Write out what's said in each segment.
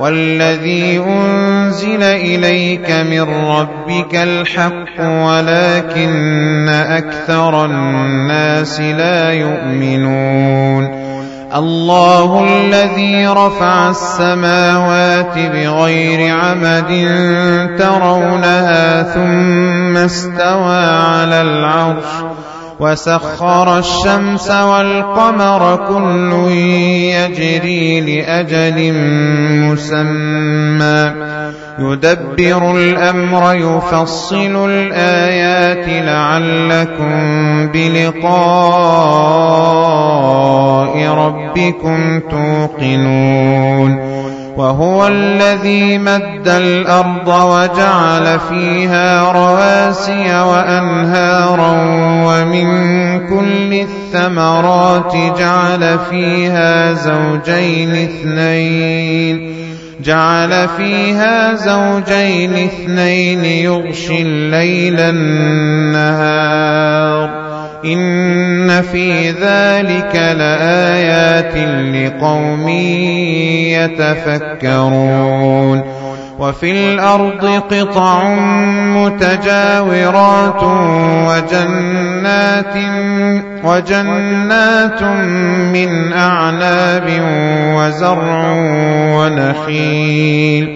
والذي أنزل إليك من ربك الحق ولكن أكثر الناس لا يؤمنون. الله الذي رفع السماوات بغير عمد ترونها ثم استوى على العرش. وسخر الشمس والقمر كل يجري لأجل مسمى. يدبر الأمر يفصل الآيات لعلكم بلقاء ربكم توقنون. وهو الذي مد الأرض وجعل فيها رواسي وأنهارا ومن كل الثمرات جعل فيها زوجين اثنين جعل فيها زوجين اثنين يغشي الليل النهار إن في ذلك لآيات لقوم يتفكرون وفي الأرض قطع متجاورات وجنات وجنات من أعناب وزرع ونخيل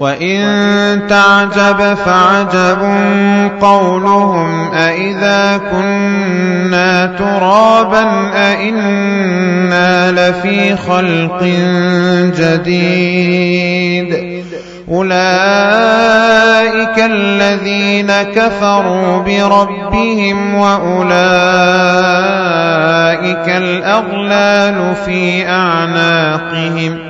وإن تعجب فعجب قولهم أإذا كنا ترابا أإنا لفي خلق جديد أولئك الذين كفروا بربهم وأولئك الأغلال في أعناقهم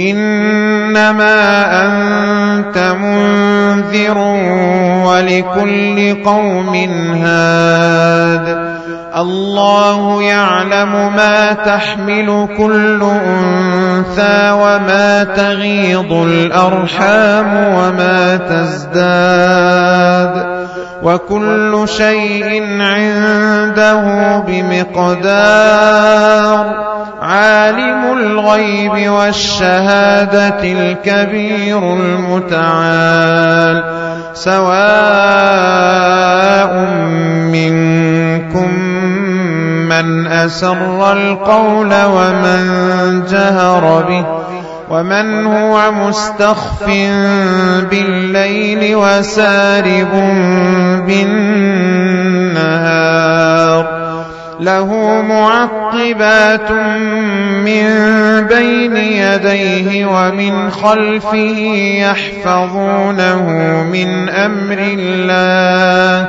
إنما أنت منذر ولكل قوم هاد. الله يعلم ما تحمل كل أنثى وما تغيض الأرحام وما تزداد. وكل شيء عنده بمقدار. عالم الغيب والشهادة الكبير المتعال. سواء منكم من أسر القول ومن جهر به ومن هو مستخف بالليل وسارب بالنهار له معقبات من بين يديه ومن خلفه يحفظونه من أمر الله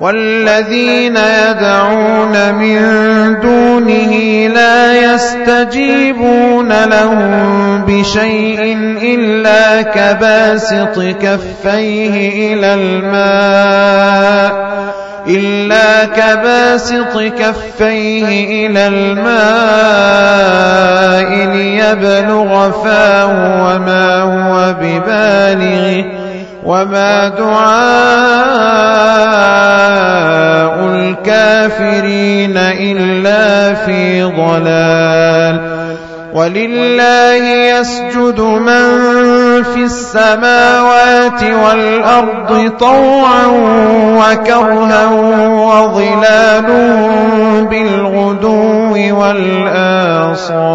والذين يدعون من دونه لا يستجيبون لهم بشيء إلا كباسط كفيه إلى الماء إلا كباسط كفيه إلى الماء ليبلغ فاه وما هو ببالغه. وما دعاء الكافرين إلا في ضلال ولله يسجد من في السماوات والأرض طوعا وكرها وظلال بالغدو والآصال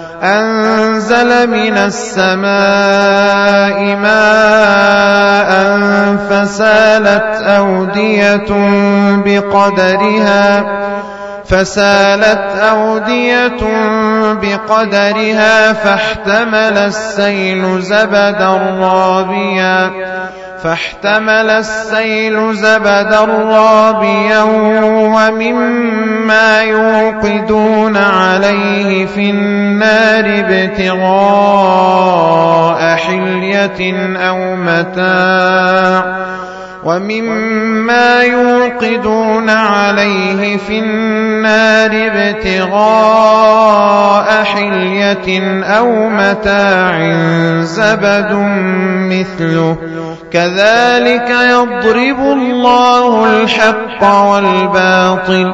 أنزل من السماء ماء فسالت أودية بقدرها فسالت أودية بقدرها فاحتمل السيل زبدا رابيا. فاحتمل السيل زبدا رابيا ومما يوقدون عليه في النار ابتغاء حلية أو متاع ومما يوقدون عليه في النار ابتغاء حلية أو متاع زبد مثله. كذلك يضرب الله الحق والباطل.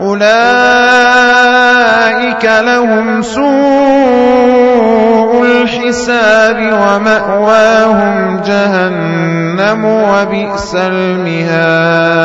أولئك لهم سوء الحساب ومأواهم جهنم وبئس المهاد.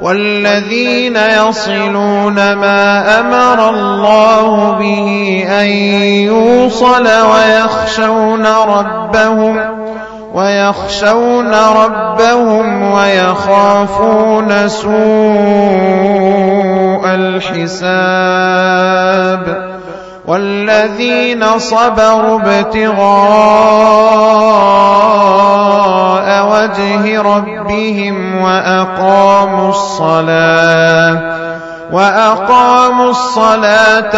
والذين يصلون ما أمر الله به أن يوصل ويخشون ربهم ويخشون ربهم ويخافون سوء الحساب والذين صبروا ابتغاء وجه ربهم وأقاموا الصلاة وأقاموا الصلاة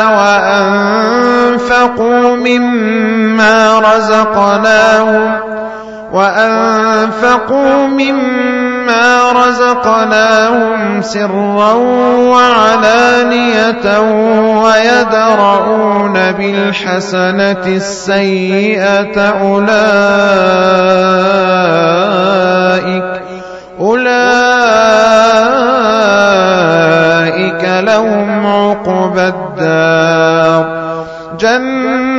وأنفقوا مما رزقناهم وأنفقوا مما رزقناهم سرا وعلانية ويدرؤون بالحسنة السيئة أولئك أولئك لهم عقبى الدار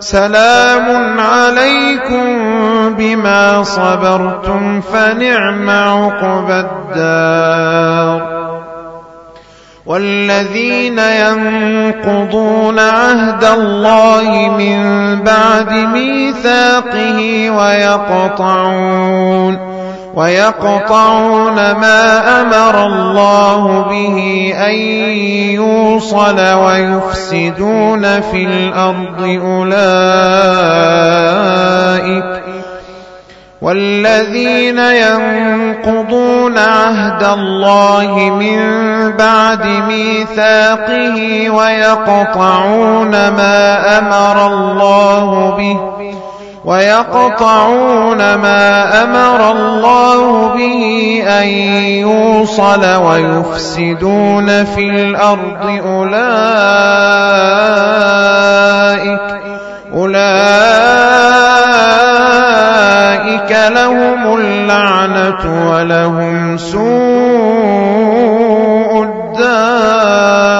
سلام عليكم بما صبرتم فنعم عقبى الدار. والذين ينقضون عهد الله من بعد ميثاقه ويقطعون. ويقطعون ما أمر الله به أن يوصل ويفسدون في الأرض أولئك والذين ينقضون عهد الله من بعد ميثاقه ويقطعون ما أمر الله به ويقطعون ما أمر الله به أن يوصل ويفسدون في الأرض أولئك أولئك لهم اللعنة ولهم سوء الدار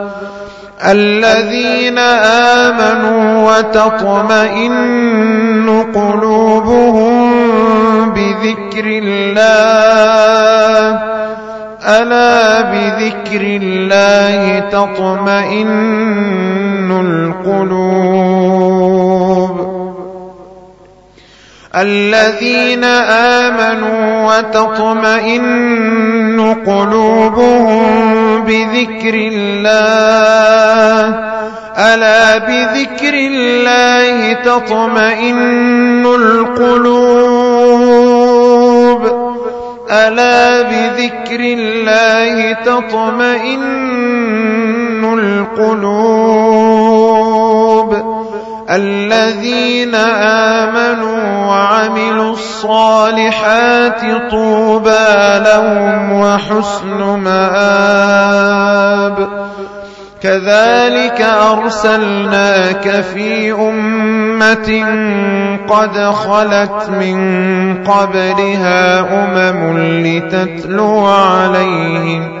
الذين آمنوا وتطمئن قلوبهم بذكر الله. ألا بذكر الله تطمئن القلوب. الذين آمنوا وتطمئن قلوبهم بذكر الله. ألا بذكر الله تطمئن القلوب؟ ألا بذكر الله تطمئن القلوب؟ الذين آمنوا وعملوا الصالحات طوبى لهم وحسن مآب. كذلك أرسلناك في أمة قد خلت من قبلها أمم لتتلو عليهم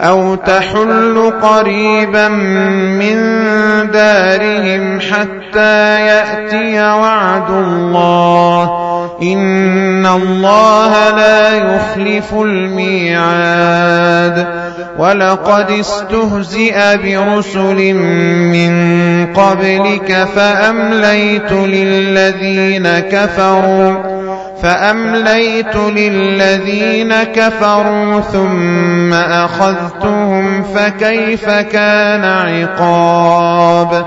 أو تحل قريبا من دارهم حتى يأتي وعد الله. إن الله لا يخلف الميعاد. ولقد استهزئ برسل من قبلك فأمليت للذين كفروا. فأمليت للذين كفروا ثم أخذتهم فكيف كان عقاب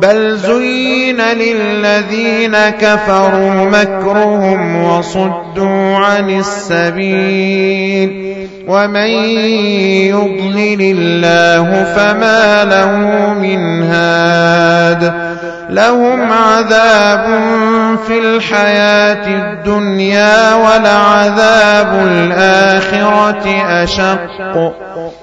بل زين للذين كفروا مكرهم وصدوا عن السبيل. ومن يضلل الله فما له من هاد. لهم عذاب في الحياة الدنيا ولعذاب الآخرة أشق.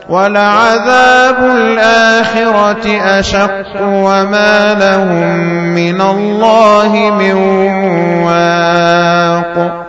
ولعذاب الآخرة أشق وما لهم من الله من واق.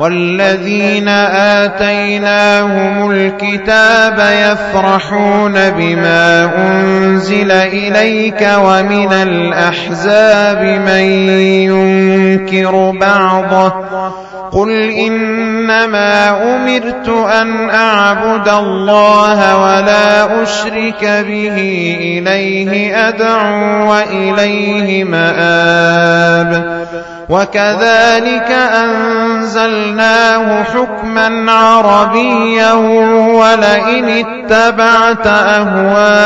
والذين آتيناهم الكتاب يفرحون بما أنزل إليك ومن الأحزاب من ينكر بعضه قل إنما أمرت أن أعبد الله ولا أشرك به إليه أدعو وإليه مآب وكذلك أنزلناه حكما عربيا ولئن اتبعت أهواءهم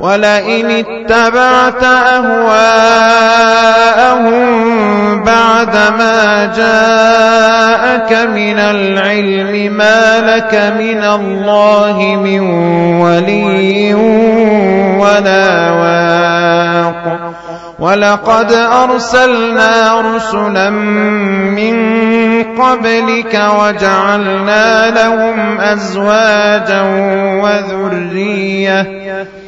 ولئن اتبعت أهواءهم بعدما جاءك من العلم ما لك من الله من ولي ولا واق ولقد أرسلنا رسلا من قبلك وجعلنا لهم أزواجا وذرية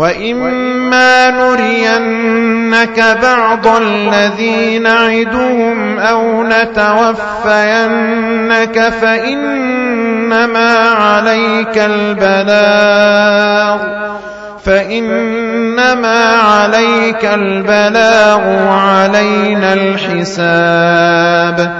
وإما نرينك بعض الذي نعدهم أو نتوفينك فإن فإنما عليك البلاغ فإنما عليك البلاغ وعلينا الحساب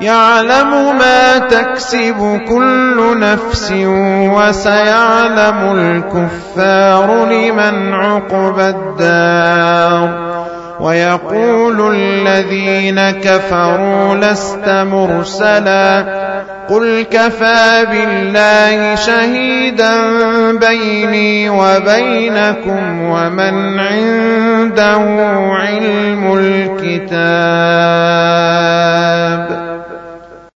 يعلم ما تكسب كل نفس وسيعلم الكفار لمن عقب الدار ويقول الذين كفروا لست مرسلا قل كفى بالله شهيدا بيني وبينكم ومن عنده علم الكتاب